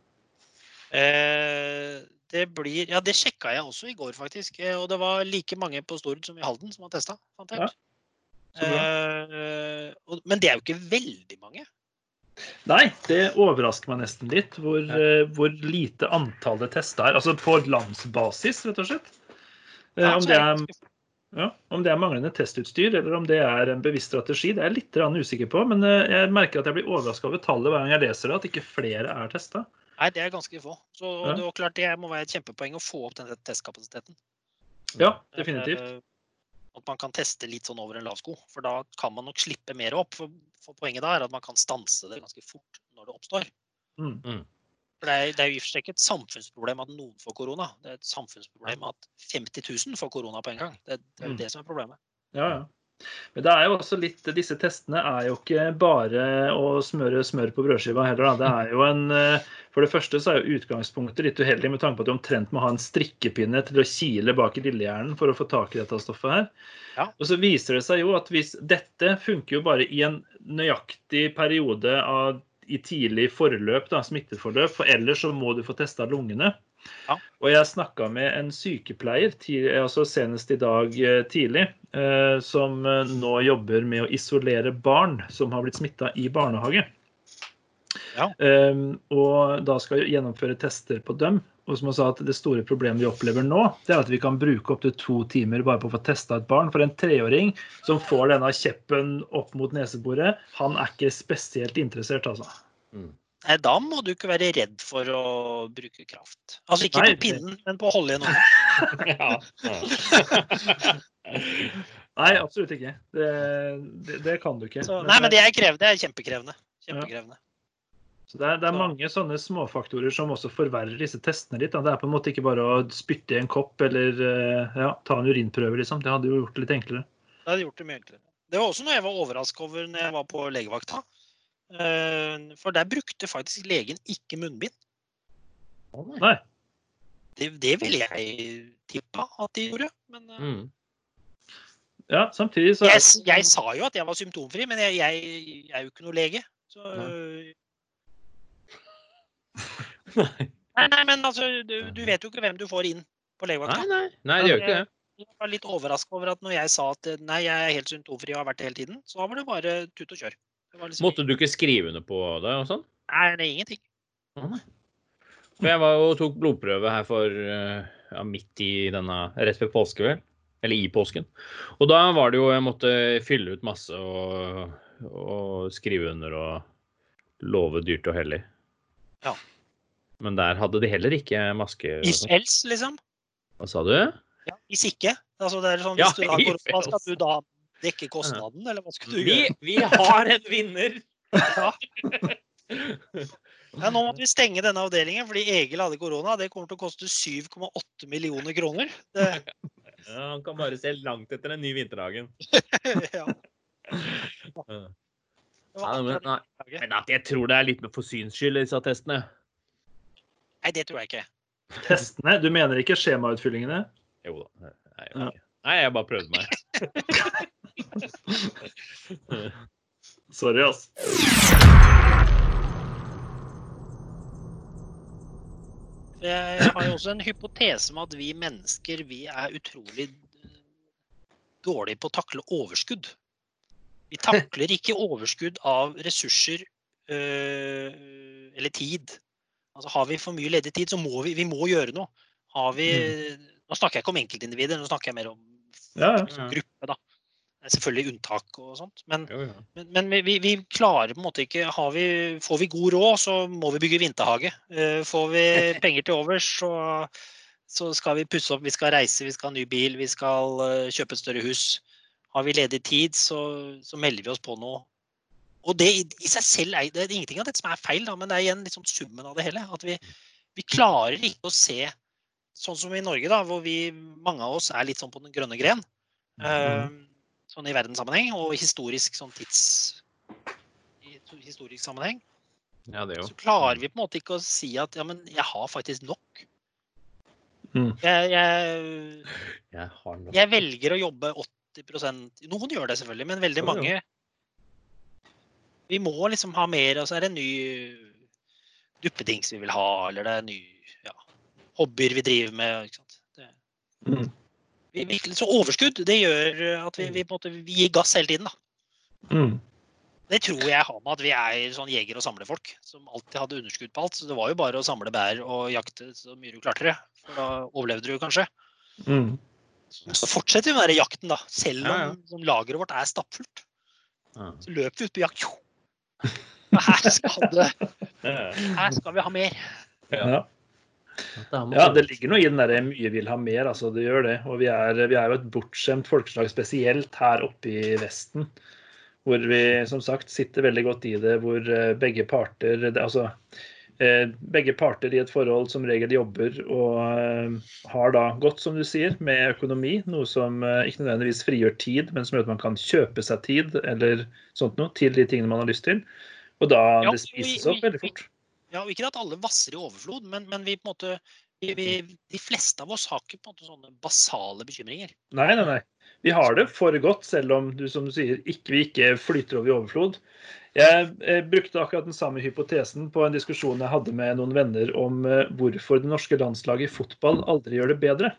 A: Eh, det blir Ja, det sjekka jeg også i går, faktisk. Eh, Og det var like mange på Stord som i Halden som har testa,
C: Ja.
A: Eh, men det er jo ikke veldig mange.
C: Nei, det overrasker meg nesten litt hvor, eh, hvor lite antallet testa er. Altså på landsbasis, rett og slett. Eh,
A: Ja,
C: om, det
A: er
C: er,
A: det ganske-
C: ja, om det er manglende testutstyr eller om det er en bevisst strategi, det er jeg litt usikker på. Men eh, jeg merker at jeg blir overraska over tallet hver gang jeg leser det, at ikke flere er testa.
A: Nei, det er ganske få. Så
C: Ja.
A: det klart det må være et kjempepoeng å få opp den testkapasiteten.
C: Ja, definitivt.
A: At man kan teste litt sånn over en lav sko. For da kan man nok slippe mer opp. For, for poenget da er at man kan stanse det ganske fort når det oppstår.
C: Mm.
A: For det er, det er jo i og for seg ikke et samfunnsproblem at noen får korona. Det er et samfunnsproblem at 50 000 får korona på en gang. Det, det er jo
C: Mm.
A: det som er problemet.
C: Ja, ja. Men det er jo også litt, disse testene er jo ikke bare å smøre smør på brødskiva heller. Da. Det er jo en, eh, for det første så er jo utgangspunktet litt uheldig med tanke på at du omtrent må ha en strikkepinne til å kile bak i lillehjernen for å få tak i dette stoffet her.
A: Ja.
C: Og så viser det seg jo at hvis dette funker jo bare i en nøyaktig periode av, i tidlig forløp, da, smitteforløp, for ellers så må du få testa lungene.
A: Ja.
C: Og jeg snakka med en sykepleier altså senest i dag eh, tidlig, eh, som eh, nå jobber med å isolere barn som har blitt smitta i barnehage.
A: Ja.
C: Eh, og da skal gjennomføre tester på dem. Og som han sa at Det store problemet vi opplever nå, det er at vi kan bruke opptil to timer bare på å få testa et barn. For en treåring som får denne kjeppen opp mot neseboret, han er ikke spesielt interessert, altså.
B: Mm.
A: Nei, da må du ikke være redd for å bruke kraft. Altså ikke
C: Nei,
A: på pinnen, men på å holde igjen. <laughs>
B: Ja. Ja.
C: Nei, absolutt ikke. Det, det, det kan du ikke.
A: Så, nei, men det er krevende. Det er kjempekrevende. Kjempekrevende.
C: Så det, er, det er
A: Så-
C: mange sånne småfaktorer som også forverrer disse testene litt. Da. Det er på en måte ikke bare å spytte i en kopp eller eh, ja, ta en urinprøve, liksom. Det hadde jo gjort det litt enklere.
A: Det hadde gjort det mye enklere. Det var også noe jeg var overraska over når jeg var på legevakta. Eh, For der brukte faktisk legen ikke munnbind.
B: Nei.
C: Nei.
A: Det, det ville jeg tippa at de gjorde. Men eh,
B: Mm.
C: Ja, samtidig så
A: jeg, jeg sa jo at jeg var symptomfri, men jeg, jeg, jeg er jo ikke noe lege. Så
B: Nei.
A: Nei, nei, men altså, du, du vet jo ikke hvem du får inn på
B: Nei,
A: legevakta.
B: nei, nei, det gjør ikke det.
A: Jeg var litt overraska over at når jeg sa at eh, nei, jeg er helt symptomfri og har vært det hele tiden, så var det bare tut og kjør. Liksom,
B: Måtte du ikke skrive under på det og sånn?
A: Nei, det er ingenting.
B: Ah, nei. For jeg var jo tok blodprøve her for eh, ja, midt i denne rett før påske, vel. Eller i påsken. Og da var det jo Jeg måtte fylle ut masse og, og skrive under og love dyrt og hellig.
A: Ja.
B: Men der hadde de heller ikke maske.
A: If else, liksom.
B: Hva sa du?
A: Ja, hvis ikke. Altså, det er sånn,
B: Ja,
A: du <laughs>
B: if
A: hva skal du da dekke kostnaden, eller hva skal du
B: Vi,
A: gjøre?
B: vi har en vinner!
A: Ja. Ja, nå måtte vi stenge denne avdelingen fordi Egil hadde korona. Det kommer til å koste 7,8 millioner kroner. Det,
B: Ja, han kan bare se langt etter en ny Vinterhagen. <laughs>
A: ja.
B: Ja, men, nei, men at jeg tror det er litt med for syns skyld, disse testene.
A: Nei, det tror jeg ikke.
C: testene. Du mener ikke skjemautfyllingene?
B: Jo da. Nei, jeg,
C: Ja.
B: Nei, jeg bare prøvde meg. <laughs> <laughs>
C: Sorry, ass.
A: Jeg har jo også en hypotese om at vi mennesker vi er utrolig dårlige på å takle overskudd. Vi takler ikke overskudd av ressurser øh, eller tid. Altså Har vi for mye ledig tid, så må vi, vi må gjøre noe. Har vi, Nå snakker jeg ikke om enkeltindivider, nå snakker jeg mer om
C: Ja, ja.
A: gruppe. da. Det er selvfølgelig unntak og sånt. Men,
B: Jo, ja.
A: men, men vi, vi klarer på en måte ikke har vi, Får vi god råd, så må vi bygge vinterhage. Eh, Får vi <laughs> penger til overs, så, så skal vi pusse opp, vi skal reise, vi skal ha ny bil, vi skal eh, kjøpe et større hus. Har vi ledig tid, så, så melder vi oss på noe. Og det i seg selv er det er ingenting av dette som er feil, da, men det er igjen liksom summen av det hele. At vi, vi klarer ikke å se sånn som i Norge, da, hvor vi, mange av oss er litt sånn på den grønne gren. Eh, sånn i verdenssammenheng og historisk sånn tids i historisk sammenheng,
B: ja, det
A: så klarer vi på en måte ikke å si at ja, men jeg har faktisk nok.
C: Mm.
A: Jeg, jeg, <laughs>
B: Jeg har nok.
A: jeg velger å jobbe 80% Noen gjør det selvfølgelig, men veldig mange Vi må liksom ha mer, og så er det en ny duppedings vi vil ha, eller det er ny ja, hobbyer vi driver med. Det,
C: Mm.
A: Vi, så overskudd det gjør at vi, vi, måte, vi gir gass hele tiden. da.
C: Mm.
A: Det tror jeg har med at vi er sånn jeger- og samlefolk som alltid hadde underskudd på alt. Så det var jo bare å samle bær og jakte så mye du klarte det. For da overlevde du kanskje.
C: Mm.
A: Så fortsetter vi med den jakten, da. Selv om
B: Ja, ja.
A: sånn lageret vårt er stappfullt.
B: Ja.
A: Så løper vi ut på jakt. Jo. Her skal, det, <laughs> her skal vi ha mer.
C: Ja. Ja, det ligger noe i den der mye vil ha mer, altså. Det gjør det. Og vi er, vi er jo et bortskjemt folkeslag, spesielt her oppe i Vesten. Hvor vi som sagt sitter veldig godt i det, hvor eh, begge parter det, Altså eh, begge parter i et forhold som regel jobber og eh, har da godt, som du sier, med økonomi. Noe som eh, ikke nødvendigvis frigjør tid, men som gjør at man kan kjøpe seg tid eller sånt noe til de tingene man har lyst til. Og da
A: Ja,
C: det spises opp veldig
A: vi-
C: fort.
A: Ja, og Ikke at alle vasser i overflod, men, men vi på en måte vi, de fleste av oss har ikke på en måte sånne basale bekymringer.
C: Nei, nei, nei. Vi har det for godt, selv om du som du sier, ikke, vi ikke flyter over i overflod. Jeg, jeg, brukte akkurat den samme hypotesen på en diskusjon jeg hadde med noen venner om eh, hvorfor det norske landslaget i fotball aldri gjør det bedre.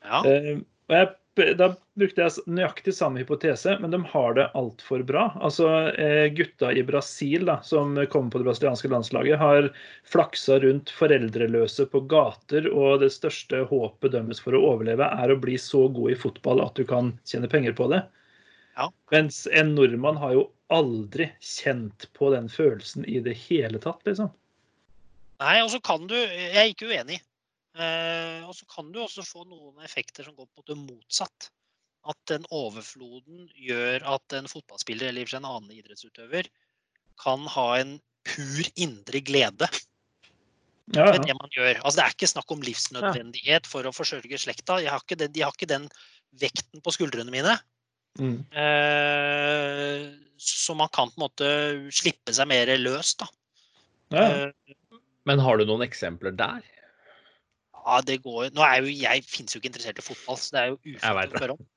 A: Ja,
C: Eh, og jeg, da brukte jeg nøyaktig samme hypotese, men de har det altfor bra. Altså eh, Gutta i Brasil da, som kommer på det brasilianske landslaget, har flaksa rundt foreldreløse på gater, og det største håpet deres for å overleve er å bli så god i fotball at du kan tjene penger på det.
A: Ja.
C: Mens en nordmann har jo aldri kjent på den følelsen i det hele tatt, liksom.
A: Nei, og så kan du Jeg er ikke uenig. Eh, og så kan du også få noen effekter som går på det motsatt. At den overfloden gjør at en fotballspiller eller en annen idrettsutøver kan ha en pur indre glede
C: Ja,
A: ved det man gjør. Altså, det er ikke snakk om livsnødvendighet for å forsørge slekta. Jeg har ikke den, de har ikke den vekten på skuldrene mine.
C: Mm.
A: Eh, så man kan på en måte slippe seg mer løs, da.
C: ja. ja.
A: Eh,
B: Men har du noen eksempler der?
A: Ja, det går Nå er jo jeg finnes jo ikke interessert i fotball, så det er jo ufint å spørre om. <laughs>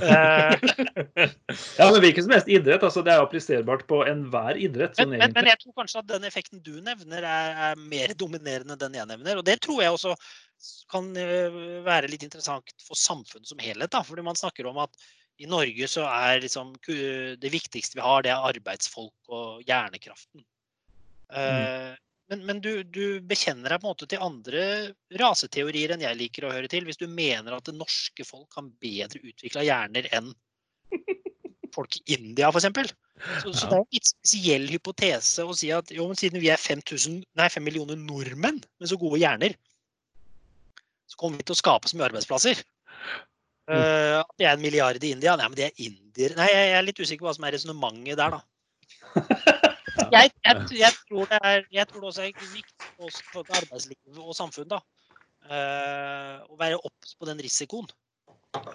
A: Eh,
C: ja, men hvilken som helst idrett. altså Det er appliserbart på enhver idrett.
A: men,
C: sånn
A: men, men jeg tror kanskje at den effekten du nevner, er, er mer dominerende enn den jeg nevner. Og det tror jeg også kan eh, være litt interessant for samfunnet som helhet. da, fordi man snakker om at i Norge så er liksom det viktigste vi har, det er arbeidsfolk og hjernekraften. Eh, Men, men du, du bekjenner deg på en måte til andre raseteorier enn jeg liker å høre til. Hvis du mener at det norske folk har bedre utvikla hjerner enn folk i India, f.eks. Så, så det er en litt spesiell hypotese å si at jo, siden vi er 5000, nei, 5 millioner nordmenn med så gode hjerner, så kommer vi til å skape så mye arbeidsplasser. Eh, at det er en milliard i India. Nei, men det er indier. Nei, jeg jeg er litt usikker på hva som er resonnementet der, da. <laughs> Jeg, <laughs> jeg, jeg, tror det er, jeg tror det også er viktig for oss for arbeidslivet og samfunn da, uh, å være obs på den risikoen.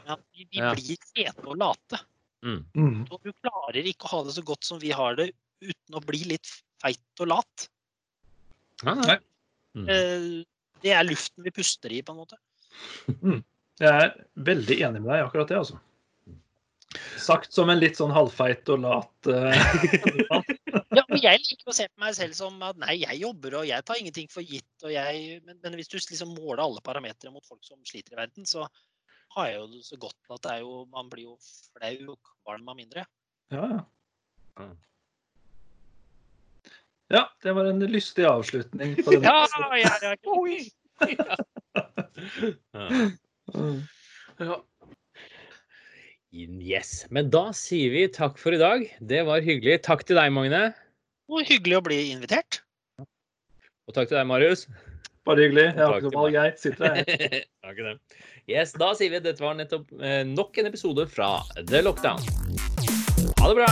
A: Ja, vi vi
B: Ja.
A: blir fete og late.
B: Mm.
C: Mm.
A: Og du klarer ikke å ha det så godt som vi har det uten å bli litt feit og lat.
B: Ja,
C: Nei.
B: Mm.
A: Uh, Det er luften vi puster i, på en måte.
C: Jeg er veldig enig med deg i akkurat det, altså. Sagt som en litt sånn halvfeit og lat eh, <laughs>
A: Ja, men jeg liker å se på meg selv som at nei, jeg jobber og jeg tar ingenting for gitt. Og jeg, men, men hvis du liksom måler alle parametere mot folk som sliter i verden, så har jeg jo det så godt at det er jo, man blir jo flau og kvalm av mindre.
C: Ja, ja.
B: Ja.
C: Ja, det var en lystig avslutning på den.
A: Ja, ja, ja. <laughs> Oi.
B: Ja. Ja. Yes. Men da sier vi takk for i dag. Det var hyggelig. Takk til deg, Magne.
A: Og hyggelig å bli invitert.
B: Og takk til deg, Marius.
C: Bare hyggelig. Jeg har ikke noe valg, jeg. Sitter her. <laughs>
B: yes, da sier vi at dette var nettopp eh, nok en episode fra The Lockdown. Ha det bra!